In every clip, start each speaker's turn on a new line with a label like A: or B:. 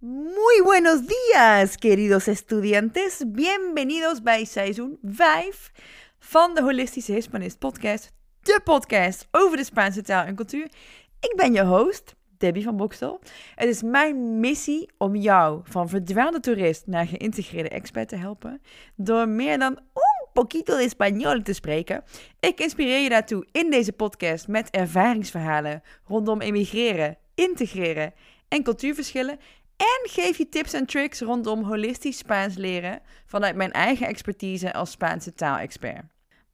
A: Muy buenos días, queridos estudiantes. Bienvenidos bij seizoen 5 van de Holistische Hispanist podcast. De podcast over de Spaanse taal en cultuur. Ik ben je host, Debbie van Bokstel. Het is mijn missie om jou van verdwaalde toerist naar geïntegreerde expert te helpen. Door meer dan un poquito de español te spreken. Ik inspireer je daartoe in deze podcast met ervaringsverhalen rondom emigreren, integreren en cultuurverschillen. En geef je tips en tricks rondom holistisch Spaans leren vanuit mijn eigen expertise als Spaanse taalexpert.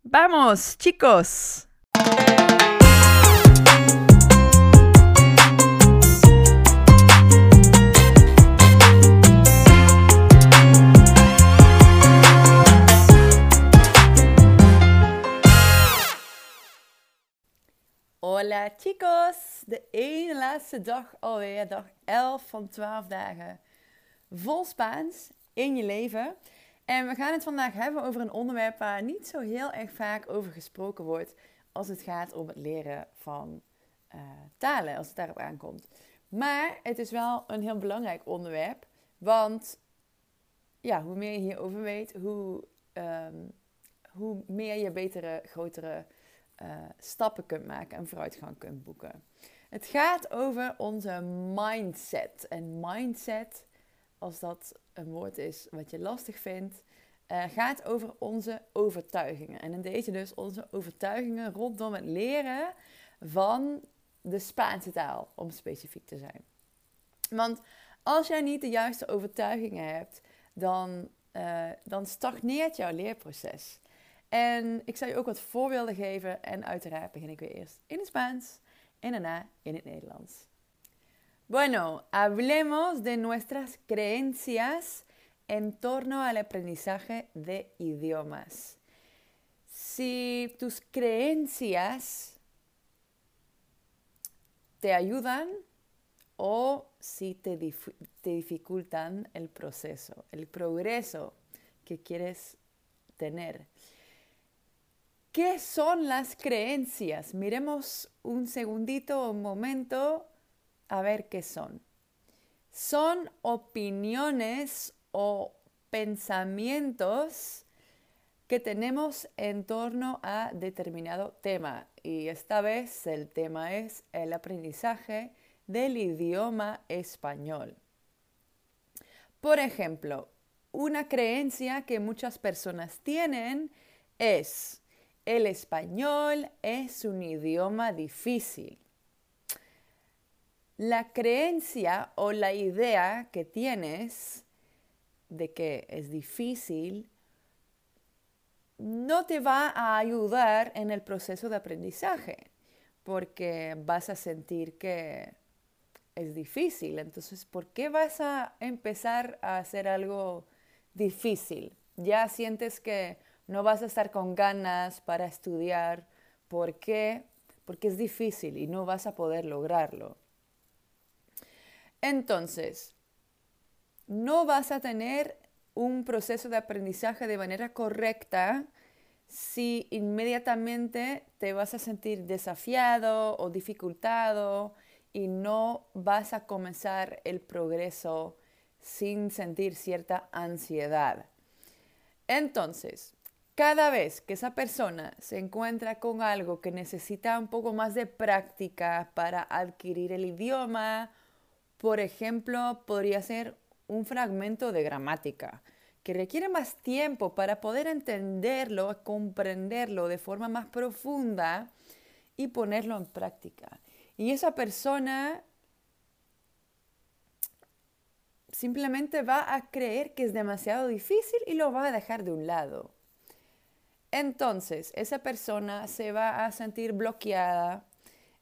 A: Vamos, chicos! Hola chicos! De ene laatste dag alweer, dag 11 van 12 dagen. Vol Spaans in je leven. En we gaan het vandaag hebben over een onderwerp waar niet zo heel erg vaak over gesproken wordt als het gaat om het leren van uh, talen, als het daarop aankomt. Maar het is wel een heel belangrijk onderwerp, want ja, hoe meer je hierover weet, hoe, um, hoe meer je betere, grotere uh, stappen kunt maken en vooruitgang kunt boeken. Het gaat over onze mindset. En mindset, als dat een woord is wat je lastig vindt, uh, gaat over onze overtuigingen. En in deze dus onze overtuigingen rondom het leren van de Spaanse taal, om specifiek te zijn. Want als jij niet de juiste overtuigingen hebt, dan, uh, dan stagneert jouw leerproces. En ik zal je ook wat voorbeelden geven en uiteraard begin ik weer eerst in het Spaans en in het. Bueno, hablemos de nuestras creencias en torno al aprendizaje de idiomas. Si tus creencias te ayudan o si te, te dificultan el proceso, el progreso que quieres tener. ¿Qué son las creencias? Miremos un segundito, un momento, a ver qué son. Son opiniones o pensamientos que tenemos en torno a determinado tema. Y esta vez el tema es el aprendizaje del idioma español. Por ejemplo, una creencia que muchas personas tienen es el español es un idioma difícil. La creencia o la idea que tienes de que es difícil no te va a ayudar en el proceso de aprendizaje porque vas a sentir que es difícil. Entonces, ¿por qué vas a empezar a hacer algo difícil? Ya sientes que no vas a estar con ganas para estudiar. ¿Por qué? Porque es difícil y no vas a poder lograrlo. Entonces, no vas a tener un proceso de aprendizaje de manera correcta si inmediatamente te vas a sentir desafiado o dificultado y no vas a comenzar el progreso sin sentir cierta ansiedad. Entonces, cada vez que esa persona se encuentra con algo que necesita un poco más de práctica para adquirir el idioma, por ejemplo, podría ser un fragmento de gramática que requiere más tiempo para poder entenderlo, comprenderlo de forma más profunda y ponerlo en práctica. Y esa persona simplemente va a creer que es demasiado difícil y lo va a dejar de un lado. Entonces, esa persona se va a sentir bloqueada,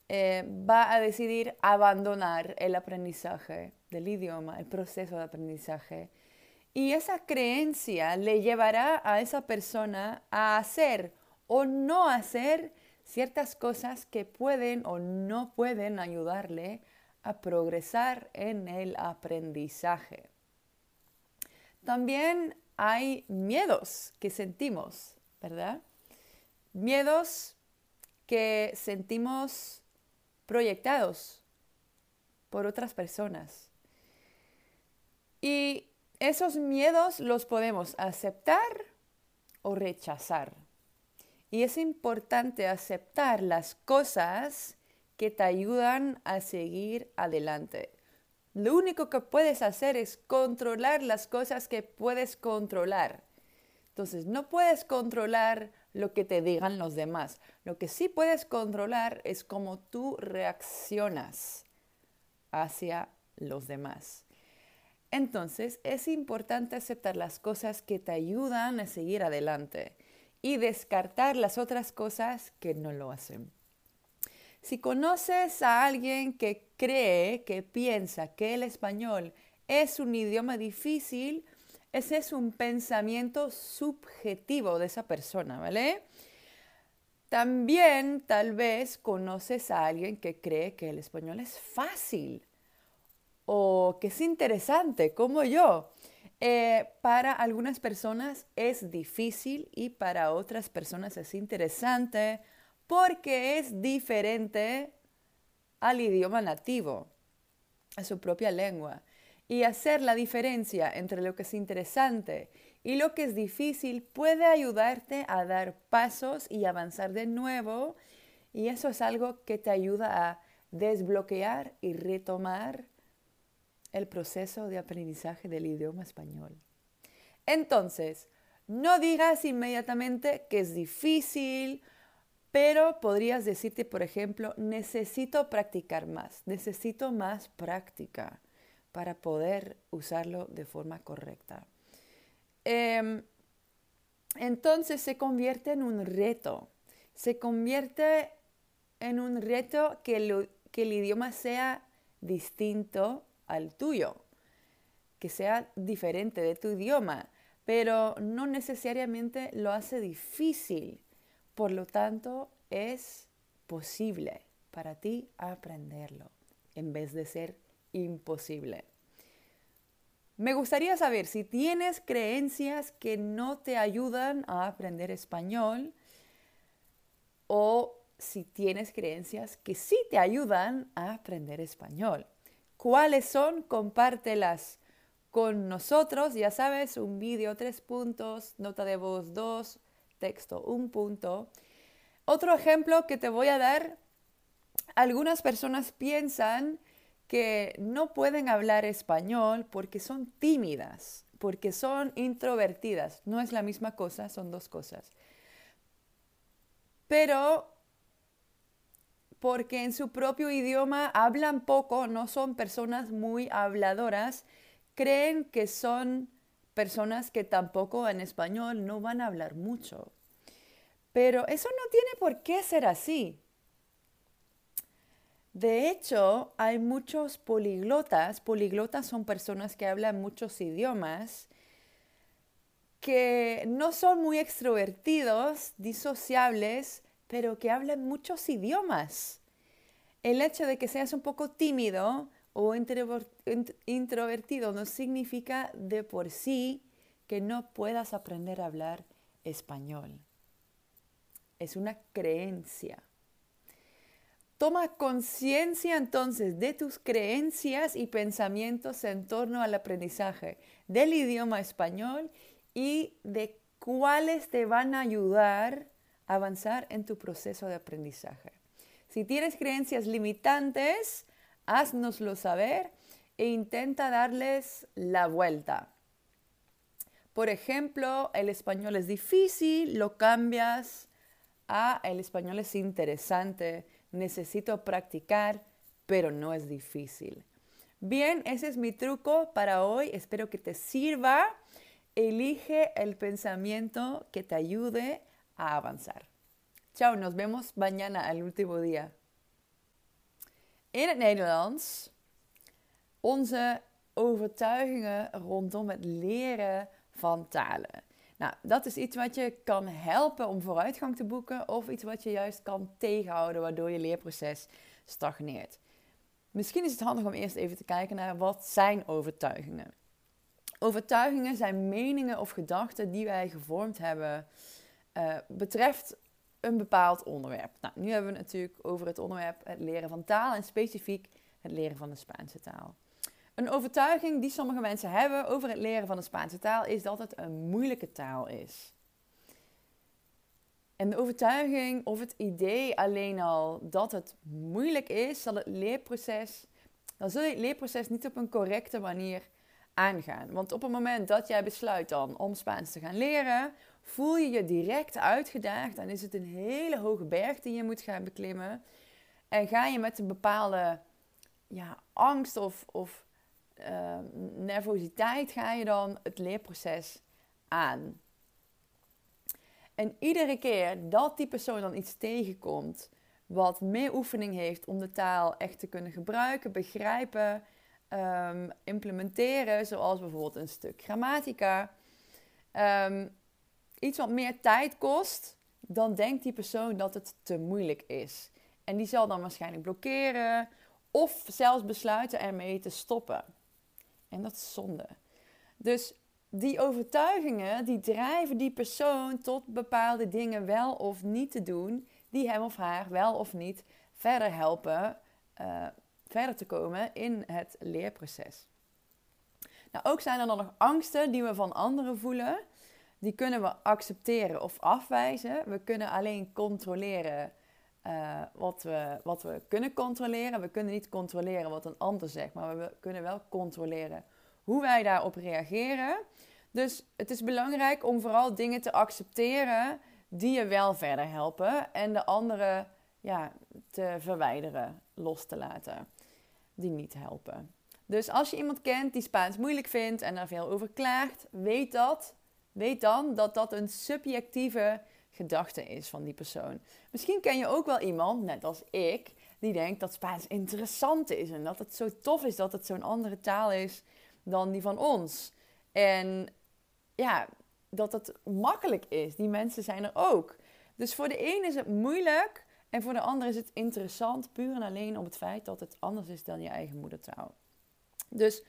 A: eh, va a decidir abandonar el aprendizaje del idioma, el proceso de aprendizaje. Y esa creencia le llevará a esa persona a hacer o no hacer ciertas cosas que pueden o no pueden ayudarle a progresar en el aprendizaje. También hay miedos que sentimos ¿verdad? Miedos que sentimos proyectados por otras personas. esos miedos los podemos aceptar o rechazar. Y es importante aceptar las cosas que te ayudan a seguir adelante. Lo único que puedes hacer es controlar las cosas que puedes controlar. Entonces, no puedes controlar lo que te digan los demás. Lo que sí puedes controlar es cómo tú reaccionas hacia los demás. Entonces, es importante aceptar las cosas que te ayudan a seguir adelante y descartar las otras cosas que no lo hacen. Si conoces a alguien que cree, que piensa que el español es un idioma difícil, ese es un pensamiento subjetivo de esa persona, ¿vale? También tal vez conoces a alguien que cree que el español es fácil o que es interesante, como yo. Eh, para algunas personas es difícil y para otras personas es interesante porque es diferente al idioma nativo, a su propia lengua. Y hacer la diferencia entre lo que es interesante y lo que es difícil puede ayudarte a dar pasos y avanzar de nuevo. Y eso es algo que te ayuda a desbloquear y retomar el proceso de aprendizaje del idioma español. Entonces, no digas inmediatamente que es difícil, pero podrías decirte, por ejemplo, necesito practicar más, necesito más práctica para poder usarlo de forma correcta. Em, entonces se convierte en un reto, se convierte en un reto que, que el idioma sea distinto al tuyo, que sea diferente de tu idioma, pero no necesariamente lo hace difícil. Por lo tanto, es posible para ti aprenderlo en vez de ser imposible. Me gustaría saber si tienes creencias que no te ayudan a aprender español o si tienes creencias que sí te ayudan a aprender español. ¿Cuáles son? Compártelas con nosotros. Ya sabes, un vídeo tres puntos, nota de voz dos, texto un punto. Otro ejemplo que te voy a dar, algunas personas piensan que no pueden hablar español porque son tímidas, porque son introvertidas. No es la misma cosa, son dos cosas. Pero porque en su propio idioma hablan poco, no son personas muy habladoras, creen que son personas que tampoco en español no van a hablar mucho. Pero eso no tiene por qué ser así. De hecho, hay muchos poliglotas. Poliglotas son personas que hablan muchos idiomas que no son muy extrovertidos, disociables, pero que hablan muchos idiomas. El hecho de que seas un poco tímido o introvertido no significa de por sí que no puedas aprender a hablar español. Es una creencia. Toma conciencia entonces de tus creencias y pensamientos en torno al aprendizaje del idioma español y de cuáles te van a ayudar avanzar en tu proceso de aprendizaje. Si tienes creencias limitantes, haznoslo saber e intenta darles la vuelta. Por ejemplo, el español es difícil, lo cambias a el español es interesante, necesito practicar, pero no es difícil. Bien, ese es mi truco para hoy. Espero que te sirva. Elige el pensamiento que te ayude a avanzar. Chao, nos vemos mañana, al último día. In het Nederlands, onze overtuigingen rondom het leren van talen. Nou, dat is iets wat je kan helpen om vooruitgang te boeken of iets wat je juist kan tegenhouden waardoor je leerproces stagneert. Misschien is het handig om eerst even te kijken naar wat zijn overtuigingen. Overtuigingen zijn meningen of gedachten die wij gevormd hebben uh, betreft een bepaald onderwerp. Nou, nu hebben we het natuurlijk over het onderwerp het leren van taal en specifiek het leren van de Spaanse taal. Een overtuiging die sommige mensen hebben over het leren van de Spaanse taal is dat het een moeilijke taal is. En de overtuiging of het idee alleen al dat het moeilijk is, zal het leerproces, dan zul je het leerproces niet op een correcte manier aangaan. Want op het moment dat jij besluit dan om Spaans te gaan leren, voel je je direct uitgedaagd. Dan is het een hele hoge berg die je moet gaan beklimmen. En ga je met een bepaalde ja, angst of, of uh, nervositeit ga je dan het leerproces aan. En iedere keer dat die persoon dan iets tegenkomt wat meer oefening heeft om de taal echt te kunnen gebruiken, begrijpen, um, implementeren, zoals bijvoorbeeld een stuk grammatica, um, iets wat meer tijd kost, dan denkt die persoon dat het te moeilijk is. En die zal dan waarschijnlijk blokkeren of zelfs besluiten ermee te stoppen. En dat is zonde. Dus die overtuigingen die drijven die persoon tot bepaalde dingen wel of niet te doen, die hem of haar wel of niet verder helpen uh, verder te komen in het leerproces. Nou, ook zijn er dan nog angsten die we van anderen voelen. Die kunnen we accepteren of afwijzen. We kunnen alleen controleren uh, wat, we, wat we kunnen controleren. We kunnen niet controleren wat een ander zegt, maar we kunnen wel controleren hoe wij daarop reageren. Dus het is belangrijk om vooral dingen te accepteren die je wel verder helpen en de andere ja, te verwijderen, los te laten, die niet helpen. Dus als je iemand kent die Spaans moeilijk vindt en daar veel over klaagt, weet dat. Weet dan dat dat een subjectieve gedachte is van die persoon. Misschien ken je ook wel iemand, net als ik, die denkt dat Spaans interessant is en dat het zo tof is dat het zo'n andere taal is dan die van ons. En ja, dat het makkelijk is. Die mensen zijn er ook. Dus voor de een is het moeilijk en voor de ander is het interessant, puur en alleen om het feit dat het anders is dan je eigen moedertaal. Dus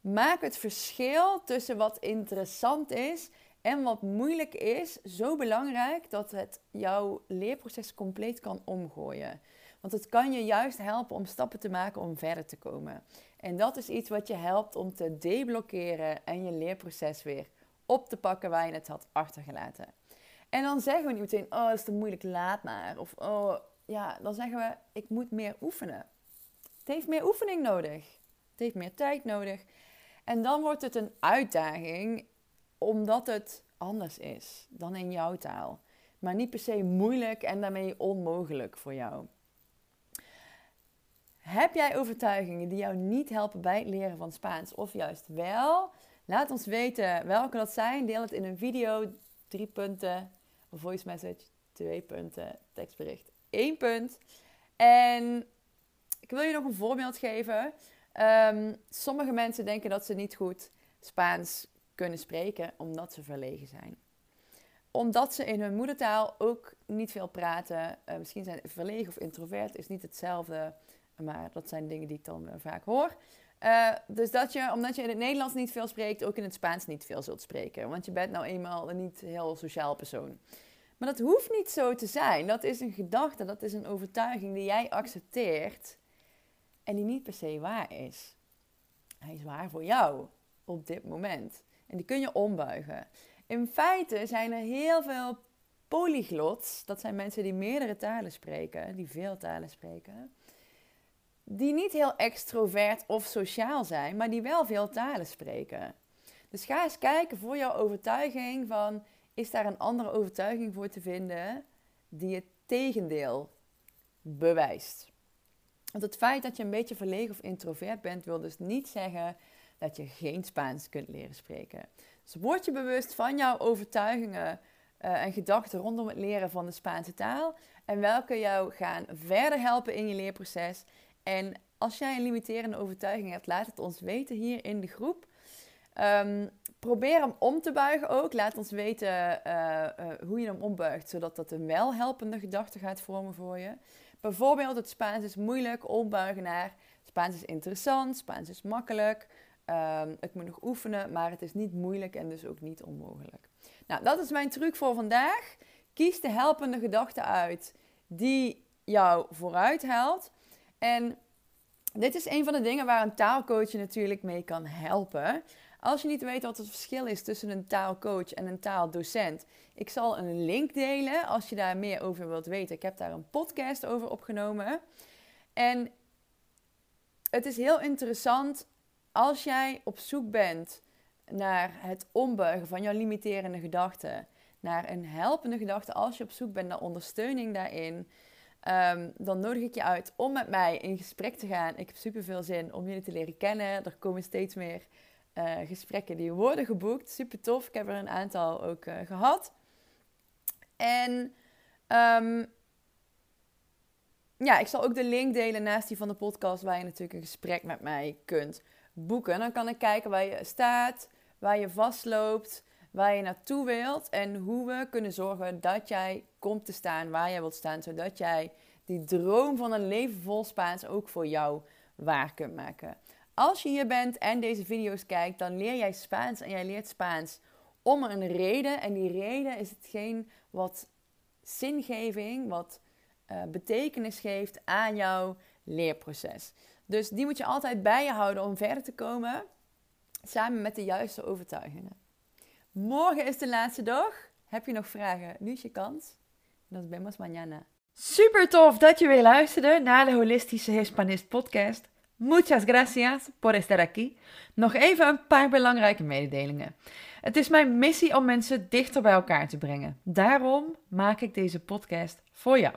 A: maak het verschil tussen wat interessant is en wat moeilijk is zo belangrijk dat het jouw leerproces compleet kan omgooien. Want het kan je juist helpen om stappen te maken om verder te komen. En dat is iets wat je helpt om te deblokkeren en je leerproces weer op te pakken waar je het had achtergelaten. En dan zeggen we niet meteen, oh, dat is te moeilijk, laat maar. Of, oh, ja, dan zeggen we, ik moet meer oefenen. Het heeft meer oefening nodig. Het heeft meer tijd nodig. En dan wordt het een uitdaging, omdat het anders is dan in jouw taal. Maar niet per se moeilijk en daarmee onmogelijk voor jou. Heb jij overtuigingen die jou niet helpen bij het leren van Spaans, of juist wel? Laat ons weten welke dat zijn. Deel het in een video, drie punten, een voice message, twee punten, tekstbericht, één punt. En ik wil je nog een voorbeeld geven. Um, sommige mensen denken dat ze niet goed Spaans kunnen spreken omdat ze verlegen zijn. Omdat ze in hun moedertaal ook niet veel praten. Uh, misschien zijn verlegen of introvert is niet hetzelfde. Maar dat zijn dingen die ik dan vaak hoor. Uh, dus dat je, omdat je in het Nederlands niet veel spreekt, ook in het Spaans niet veel zult spreken. Want je bent nou eenmaal een niet heel sociaal persoon. Maar dat hoeft niet zo te zijn. Dat is een gedachte, dat is een overtuiging die jij accepteert en die niet per se waar is. Hij is waar voor jou op dit moment. En die kun je ombuigen. In feite zijn er heel veel polyglots, dat zijn mensen die meerdere talen spreken, die veel talen spreken die niet heel extrovert of sociaal zijn, maar die wel veel talen spreken. Dus ga eens kijken voor jouw overtuiging van, is daar een andere overtuiging voor te vinden die het tegendeel bewijst. Want het feit dat je een beetje verlegen of introvert bent, wil dus niet zeggen dat je geen Spaans kunt leren spreken. Dus word je bewust van jouw overtuigingen uh, en gedachten rondom het leren van de Spaanse taal en welke jou gaan verder helpen in je leerproces en als jij een limiterende overtuiging hebt, laat het ons weten hier in de groep. Um, probeer hem om te buigen ook. Laat ons weten uh, uh, hoe je hem ombuigt, zodat dat een welhelpende gedachte gaat vormen voor je. Bijvoorbeeld, het Spaans is moeilijk, ombuigen naar Spaans is interessant, Spaans is makkelijk. Ik moet nog oefenen, maar het is niet moeilijk en dus ook niet onmogelijk. Nou, dat is mijn truc voor vandaag. Kies de helpende gedachte uit die jou vooruit helpt. En dit is een van de dingen waar een taalcoach je natuurlijk mee kan helpen. Als je niet weet wat het verschil is tussen een taalcoach en een taaldocent, ik zal een link delen als je daar meer over wilt weten. Ik heb daar een podcast over opgenomen. En het is heel interessant als jij op zoek bent naar het ombuigen van jouw limiterende gedachten, naar een helpende gedachte, als je op zoek bent naar ondersteuning daarin, ehm, dan nodig ik je uit om met mij in gesprek te gaan. Ik heb super veel zin om jullie te leren kennen. Er komen steeds meer uh, gesprekken die worden geboekt. Super tof. Ik heb er een aantal ook uh, gehad. En um, ja, ik zal ook de link delen naast die van de podcast, waar je natuurlijk een gesprek met mij kunt boeken. Dan kan ik kijken waar je staat, waar je vastloopt, waar je naartoe wilt en hoe we kunnen zorgen dat jij komt te staan waar jij wilt staan, zodat jij die droom van een leven vol Spaans ook voor jou waar kunt maken. Als je hier bent en deze video's kijkt, dan leer jij Spaans en jij leert Spaans om een reden. En die reden is hetgeen wat zingeving, wat uh, betekenis geeft aan jouw leerproces. Dus die moet je altijd bij je houden om verder te komen, samen met de juiste overtuigingen. Morgen is de laatste dag. Heb je nog vragen? Nu is je kans. Nos vemos mañana.
B: Super tof dat je weer luisterde naar de Holistische Hispanist podcast. Muchas gracias por estar aquí. Nog even een paar belangrijke mededelingen. Het is mijn missie om mensen dichter bij elkaar te brengen. Daarom maak ik deze podcast voor jou.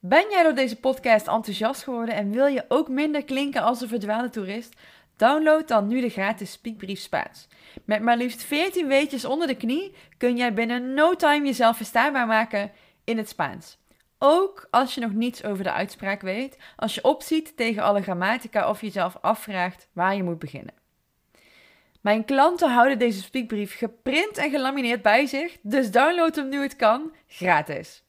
B: Ben jij door deze podcast enthousiast geworden en wil je ook minder klinken als een verdwaalde toerist? Download dan nu de gratis Speakbrief Spaans. Met maar liefst 14 weetjes onder de knie kun jij binnen no time jezelf verstaanbaar maken in het Spaans. Ook als je nog niets over de uitspraak weet, als je opziet tegen alle grammatica of jezelf afvraagt waar je moet beginnen. Mijn klanten houden deze speakbrief geprint en gelamineerd bij zich, dus download hem nu het kan, gratis.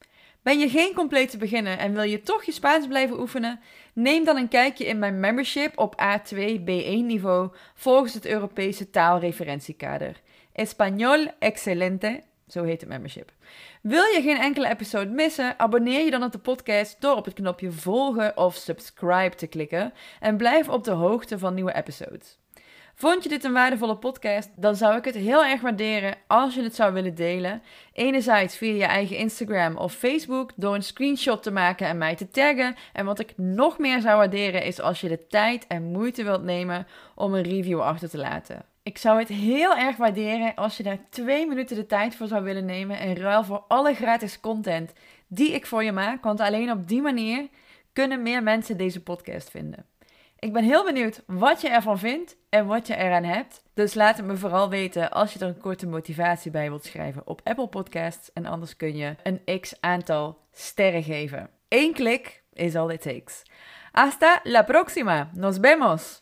B: Ben je geen complete beginner en wil je toch je Spaans blijven oefenen? Neem dan een kijkje in mijn membership op A2 B1 niveau volgens het Europese taalreferentiekader. Español Excelente, zo heet het membership. Wil je geen enkele episode missen? Abonneer je dan op de podcast door op het knopje volgen of subscribe te klikken en blijf op de hoogte van nieuwe episodes. Vond je dit een waardevolle podcast? Dan zou ik het heel erg waarderen als je het zou willen delen. Enerzijds via je eigen Instagram of Facebook door een screenshot te maken en mij te taggen. En wat ik nog meer zou waarderen is als je de tijd en moeite wilt nemen om een review achter te laten. Ik zou het heel erg waarderen als je daar twee minuten de tijd voor zou willen nemen in ruil voor alle gratis content die ik voor je maak. Want alleen op die manier kunnen meer mensen deze podcast vinden. Ik ben heel benieuwd wat je ervan vindt en wat je eraan hebt. Dus laat het me vooral weten als je er een korte motivatie bij wilt schrijven op Apple Podcasts. En anders kun je een x aantal sterren geven. Eén klik is all it takes. Hasta la próxima. Nos vemos.